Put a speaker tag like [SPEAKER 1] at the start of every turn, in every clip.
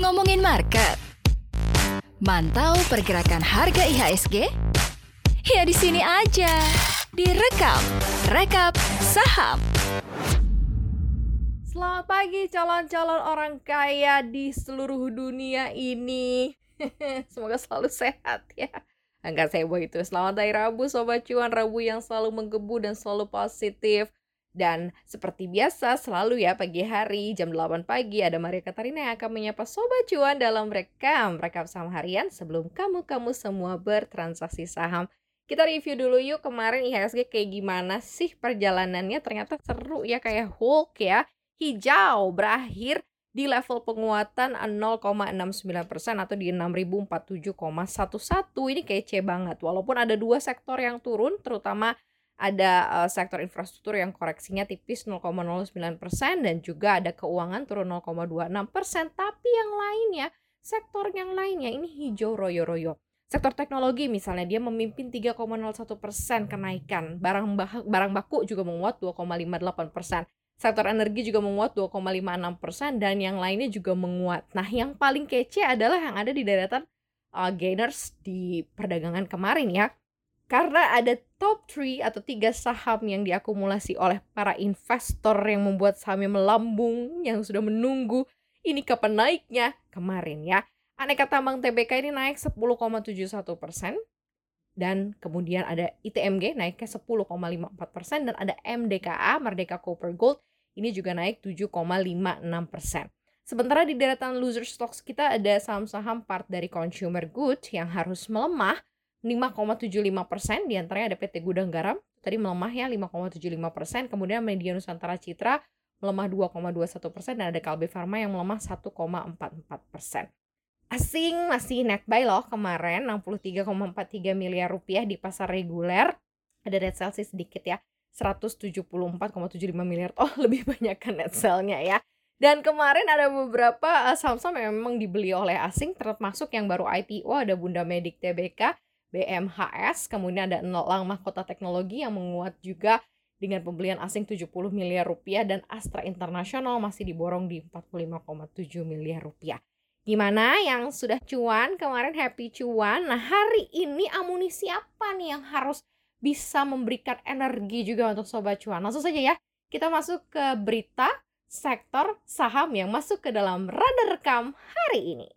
[SPEAKER 1] Ngomongin market. Mantau pergerakan harga IHSG? Ya di sini aja. Direkap, rekap saham.
[SPEAKER 2] Selamat pagi calon-calon orang kaya di seluruh dunia ini. Semoga selalu sehat ya. Enggak seboh itu. Selamat hari Rabu Sobat Cuan. Rabu yang selalu menggebu dan selalu positif. Dan seperti biasa selalu ya pagi hari jam 8 pagi ada Maria Katarina yang akan menyapa Sobat Cuan dalam rekam rekap saham harian sebelum kamu-kamu semua bertransaksi saham. Kita review dulu yuk kemarin IHSG kayak gimana sih perjalanannya ternyata seru ya kayak Hulk ya. Hijau berakhir di level penguatan 0,69% atau di 6047,11. Ini kece banget. Walaupun ada dua sektor yang turun terutama ada uh, sektor infrastruktur yang koreksinya tipis 0,09% dan juga ada keuangan turun 0,26%, tapi yang lainnya, sektor yang lainnya ini hijau royo-royo. Sektor teknologi misalnya dia memimpin 3,01% kenaikan, barang barang baku juga menguat 2,58%. Sektor energi juga menguat 2,56% dan yang lainnya juga menguat. Nah, yang paling kece adalah yang ada di deretan uh, gainers di perdagangan kemarin ya karena ada top 3 atau tiga saham yang diakumulasi oleh para investor yang membuat sahamnya melambung yang sudah menunggu ini kapan naiknya kemarin ya. Aneka tambang TBK ini naik 10,71 persen dan kemudian ada ITMG naiknya 10,54 persen dan ada MDKA Merdeka Copper Gold ini juga naik 7,56 persen. Sementara di deretan loser stocks kita ada saham-saham part dari consumer goods yang harus melemah 5,75 persen, di antaranya ada PT Gudang Garam, tadi melemah ya 5,75 persen, kemudian Media Nusantara Citra melemah 2,21 persen, dan ada Kalbe Farma yang melemah 1,44 persen. Asing masih net buy loh kemarin 63,43 miliar rupiah di pasar reguler. Ada net sell sih sedikit ya, 174,75 miliar. Oh lebih banyak kan net sell-nya ya. Dan kemarin ada beberapa eh, saham-saham yang memang dibeli oleh asing termasuk yang baru IPO ada Bunda Medik TBK BMHS, kemudian ada Elang Mahkota Teknologi yang menguat juga dengan pembelian asing 70 miliar rupiah dan Astra Internasional masih diborong di 45,7 miliar rupiah. Gimana yang sudah cuan kemarin happy cuan? Nah hari ini amunisi apa nih yang harus bisa memberikan energi juga untuk sobat cuan? Langsung saja ya kita masuk ke berita sektor saham yang masuk ke dalam radar rekam hari ini.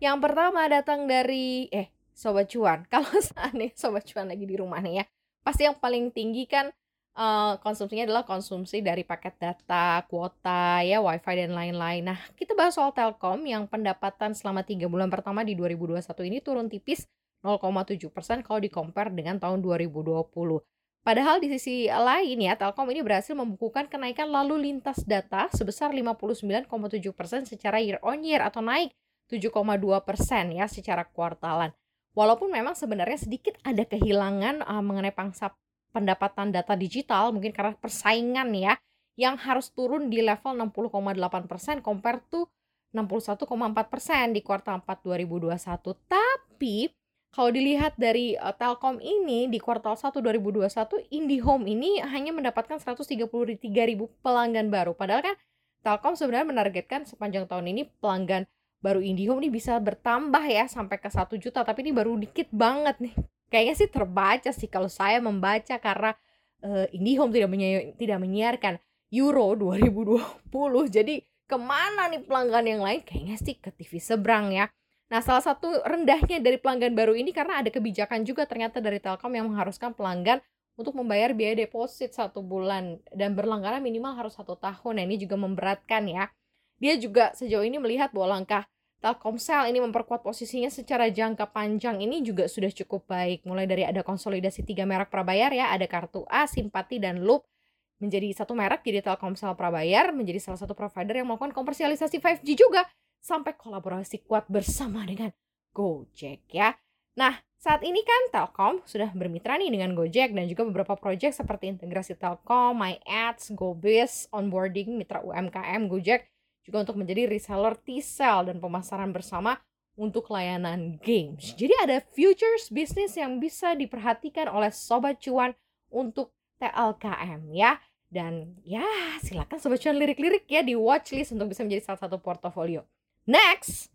[SPEAKER 2] Yang pertama datang dari eh sobat cuan. Kalau nih sobat cuan lagi di rumah nih ya, pasti yang paling tinggi kan uh, konsumsinya adalah konsumsi dari paket data, kuota, ya wifi dan lain-lain. Nah, kita bahas soal Telkom yang pendapatan selama tiga bulan pertama di 2021 ini turun tipis 0,7% kalau di compare dengan tahun 2020. Padahal di sisi lain ya, Telkom ini berhasil membukukan kenaikan lalu lintas data sebesar 59,7% secara year on year atau naik 7,2% ya secara kuartalan. Walaupun memang sebenarnya sedikit ada kehilangan uh, mengenai pangsa pendapatan data digital mungkin karena persaingan ya yang harus turun di level 60,8% compare to 61,4% di kuartal 4 2021. Tapi kalau dilihat dari uh, Telkom ini di kuartal 1 2021 IndiHome ini hanya mendapatkan 133.000 pelanggan baru. Padahal kan Telkom sebenarnya menargetkan sepanjang tahun ini pelanggan baru IndiHome ini bisa bertambah ya sampai ke satu juta tapi ini baru dikit banget nih kayaknya sih terbaca sih kalau saya membaca karena uh, IndiHome tidak menyi tidak menyiarkan Euro 2020 jadi ke mana nih pelanggan yang lain kayaknya sih ke TV seberang ya Nah, salah satu rendahnya dari pelanggan baru ini karena ada kebijakan juga ternyata dari Telkom yang mengharuskan pelanggan untuk membayar biaya deposit satu bulan dan berlangganan minimal harus satu tahun. Nah, ini juga memberatkan ya. Dia juga sejauh ini melihat bahwa langkah Telkomsel ini memperkuat posisinya secara jangka panjang. Ini juga sudah cukup baik. Mulai dari ada konsolidasi tiga merek prabayar ya, ada kartu A, Simpati, dan Loop. Menjadi satu merek jadi Telkomsel Prabayar. Menjadi salah satu provider yang melakukan komersialisasi 5G juga. Sampai kolaborasi kuat bersama dengan Gojek ya. Nah, saat ini kan Telkom sudah bermitra nih dengan Gojek dan juga beberapa proyek seperti integrasi Telkom, My Ads, GoBiz, onboarding mitra UMKM Gojek juga untuk menjadi reseller T-Cell dan pemasaran bersama untuk layanan games. Jadi ada futures bisnis yang bisa diperhatikan oleh sobat cuan untuk TLKM ya. Dan ya silakan sobat cuan lirik-lirik ya di watchlist untuk bisa menjadi salah satu portofolio. Next!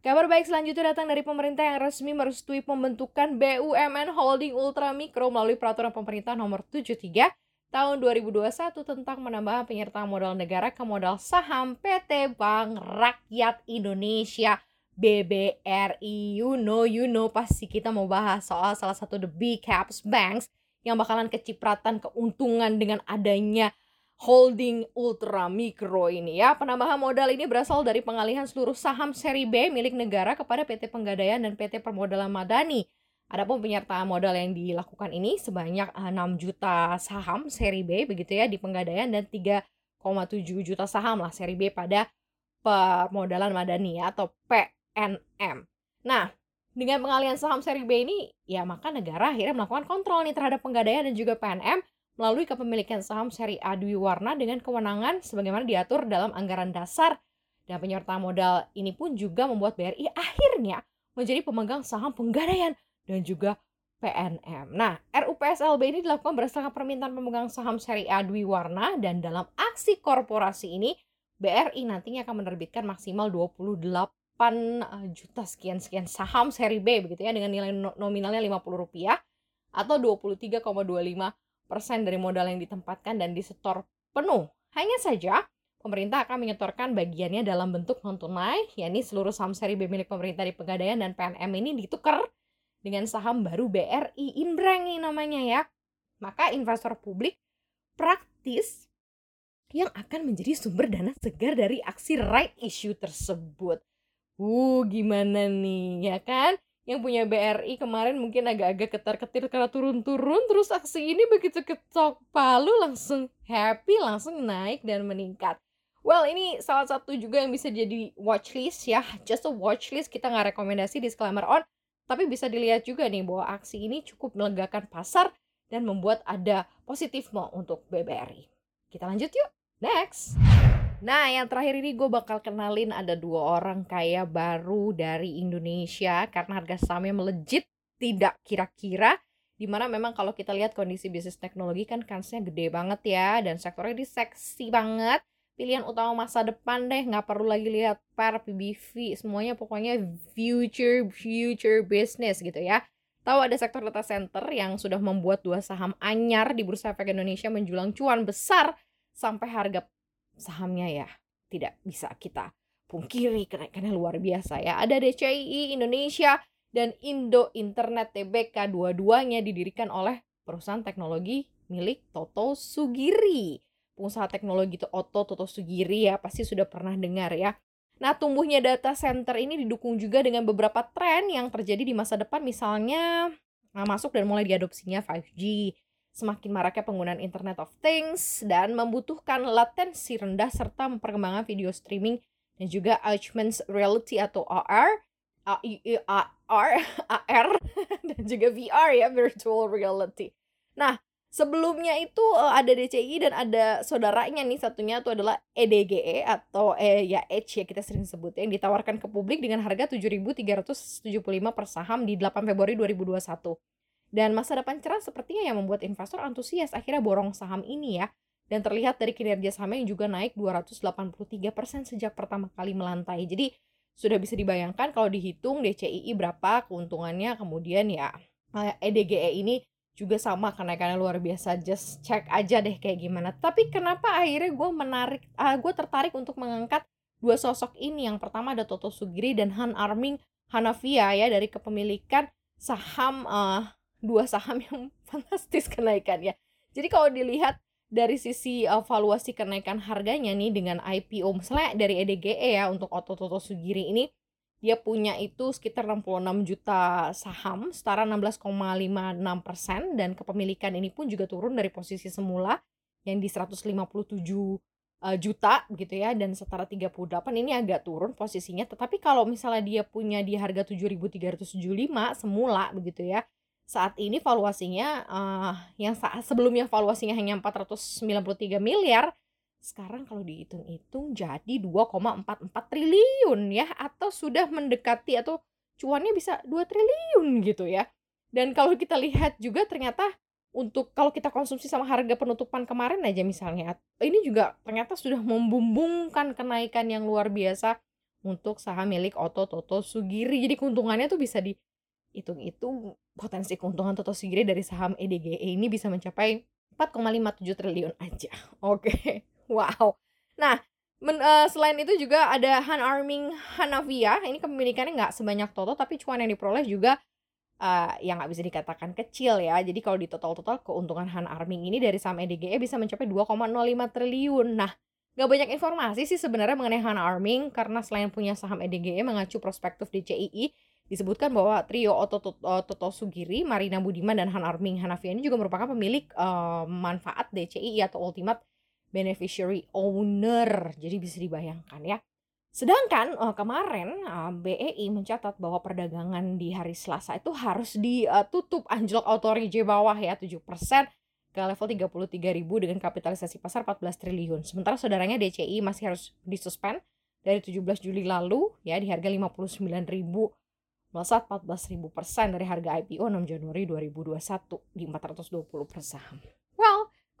[SPEAKER 2] Kabar baik selanjutnya datang dari pemerintah yang resmi merestui pembentukan BUMN Holding Ultra Mikro melalui peraturan pemerintah nomor 73 tahun 2021 tentang menambah penyertaan modal negara ke modal saham PT Bank Rakyat Indonesia BBRI. You know, you know, pasti kita mau bahas soal salah satu the big caps banks yang bakalan kecipratan keuntungan dengan adanya holding ultra mikro ini ya. Penambahan modal ini berasal dari pengalihan seluruh saham seri B milik negara kepada PT Penggadaian dan PT Permodalan Madani. Adapun penyertaan modal yang dilakukan ini sebanyak 6 eh, juta saham seri B begitu ya di Penggadaian dan 3,7 juta saham lah seri B pada Permodalan Madani ya, atau PNM. Nah, dengan pengalihan saham seri B ini ya maka negara akhirnya melakukan kontrol nih terhadap Penggadaian dan juga PNM melalui kepemilikan saham seri A Dwi Warna dengan kewenangan sebagaimana diatur dalam anggaran dasar dan penyertaan modal ini pun juga membuat BRI akhirnya menjadi pemegang saham penggadaian dan juga PNM. Nah, RUPSLB ini dilakukan berdasarkan permintaan pemegang saham seri A Dwi Warna dan dalam aksi korporasi ini BRI nantinya akan menerbitkan maksimal 28 eh, juta sekian-sekian saham seri B begitu ya dengan nilai nominalnya 50 rupiah atau 23,25 persen dari modal yang ditempatkan dan disetor penuh. Hanya saja, pemerintah akan menyetorkan bagiannya dalam bentuk non-tunai, yakni seluruh saham seri B milik pemerintah di Pegadaian dan PNM ini ditukar dengan saham baru BRI Inbrang namanya ya. Maka investor publik praktis yang akan menjadi sumber dana segar dari aksi right issue tersebut. Uh, gimana nih, ya kan? yang punya BRI kemarin mungkin agak-agak ketar-ketir karena turun-turun terus aksi ini begitu ketok palu langsung happy langsung naik dan meningkat well ini salah satu juga yang bisa jadi watchlist ya just a watchlist kita nggak rekomendasi disclaimer on tapi bisa dilihat juga nih bahwa aksi ini cukup melegakan pasar dan membuat ada positifme untuk BBRI kita lanjut yuk next. Nah, yang terakhir ini gue bakal kenalin ada dua orang kaya baru dari Indonesia karena harga sahamnya melejit tidak kira-kira. Di mana memang kalau kita lihat kondisi bisnis teknologi kan kansnya gede banget ya dan sektornya ini seksi banget pilihan utama masa depan deh nggak perlu lagi lihat per PBV semuanya pokoknya future future business gitu ya tahu ada sektor data center yang sudah membuat dua saham anyar di Bursa Efek Indonesia menjulang cuan besar sampai harga sahamnya ya tidak bisa kita pungkiri kenaikannya luar biasa ya. Ada DCI Indonesia dan Indo Internet TBK dua-duanya didirikan oleh perusahaan teknologi milik Toto Sugiri. Pengusaha teknologi itu Otto Toto Sugiri ya pasti sudah pernah dengar ya. Nah, tumbuhnya data center ini didukung juga dengan beberapa tren yang terjadi di masa depan misalnya nah, masuk dan mulai diadopsinya 5G, semakin maraknya penggunaan Internet of Things dan membutuhkan latensi rendah serta perkembangan video streaming dan juga augmented reality atau AR, AR, AR dan juga VR ya virtual reality. Nah, sebelumnya itu uh, ada DCI dan ada saudaranya nih satunya itu adalah EDGE e atau eh ya Edge ya kita sering sebut yang ditawarkan ke publik dengan harga 7.375 per saham di 8 Februari 2021. Dan masa depan cerah sepertinya yang membuat investor antusias akhirnya borong saham ini ya. Dan terlihat dari kinerja sahamnya yang juga naik 283% sejak pertama kali melantai. Jadi sudah bisa dibayangkan kalau dihitung DCII berapa keuntungannya kemudian ya EDGE eh, e ini juga sama kenaikannya luar biasa. Just cek aja deh kayak gimana. Tapi kenapa akhirnya gue menarik uh, ah, gue tertarik untuk mengangkat dua sosok ini? Yang pertama ada Toto Sugiri dan Han Arming Hanafia ya dari kepemilikan saham uh, dua saham yang fantastis kenaikannya. Jadi kalau dilihat dari sisi uh, valuasi kenaikan harganya nih dengan IPO misalnya dari EDGE ya untuk Oto Toto Sugiri ini dia punya itu sekitar 66 juta saham setara 16,56 persen dan kepemilikan ini pun juga turun dari posisi semula yang di 157 uh, juta gitu ya dan setara 38 ini agak turun posisinya. Tetapi kalau misalnya dia punya di harga 7.375 semula begitu ya saat ini valuasinya uh, yang saat sebelumnya valuasinya hanya 493 miliar sekarang kalau dihitung-hitung jadi 2,44 triliun ya atau sudah mendekati atau cuannya bisa 2 triliun gitu ya. Dan kalau kita lihat juga ternyata untuk kalau kita konsumsi sama harga penutupan kemarin aja misalnya ini juga ternyata sudah membumbungkan kenaikan yang luar biasa untuk saham milik Oto Toto Sugiri jadi keuntungannya tuh bisa dihitung-hitung potensi keuntungan Toto Sugiri dari saham EDGE ini bisa mencapai 4,57 triliun aja oke okay. Wow nah Men, uh, selain itu juga ada Han Arming Hanavia ini kepemilikannya nggak sebanyak Toto tapi cuan yang diperoleh juga uh, yang nggak bisa dikatakan kecil ya. Jadi kalau di total-total keuntungan Han Arming ini dari saham EDGE bisa mencapai 2,05 triliun. Nah, nggak banyak informasi sih sebenarnya mengenai Han Arming karena selain punya saham EDGE mengacu prospektif DCII disebutkan bahwa trio Oto Toto Sugiri, Marina Budiman dan Han Arming Hanafi ini juga merupakan pemilik uh, manfaat DCII atau Ultimate Beneficiary Owner. Jadi bisa dibayangkan ya. Sedangkan uh, kemarin eh, BEI mencatat bahwa perdagangan di hari Selasa itu harus ditutup anjlok autorije bawah ya 7% ke level 33.000 dengan kapitalisasi pasar 14 triliun. Sementara saudaranya DCI masih harus disuspend dari 17 Juli lalu ya di harga 59.000 melesat 14.000 persen dari harga IPO 6 Januari 2021 di 420 per saham.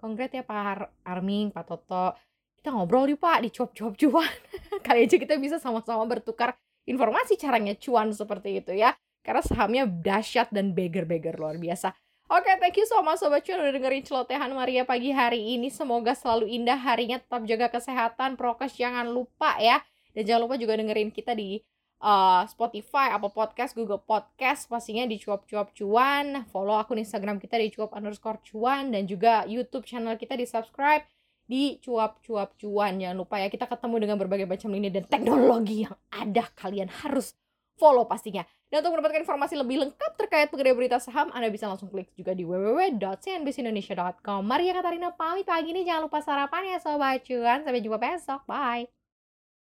[SPEAKER 2] Konkret ya Pak Arming, Pak Toto, kita ngobrol yuk pak di cuap-cuap cuan kali aja kita bisa sama-sama bertukar informasi caranya cuan seperti itu ya karena sahamnya dahsyat dan beggar-beggar luar biasa Oke, okay, thank you so much Sobat Cuan udah dengerin celotehan Maria pagi hari ini. Semoga selalu indah harinya, tetap jaga kesehatan, prokes jangan lupa ya. Dan jangan lupa juga dengerin kita di uh, Spotify, Apple Podcast, Google Podcast, pastinya di cuap-cuap cuan. Follow akun Instagram kita di cuap underscore cuan. Dan juga YouTube channel kita di subscribe di cuap-cuap cuan. Jangan lupa ya kita ketemu dengan berbagai macam lini dan teknologi yang ada. Kalian harus follow pastinya. Dan untuk mendapatkan informasi lebih lengkap terkait penggede berita saham, Anda bisa langsung klik juga di www.cnbcindonesia.com. Maria Katarina pamit pagi ini. Jangan lupa sarapan ya Sobat Cuan. Sampai jumpa besok. Bye.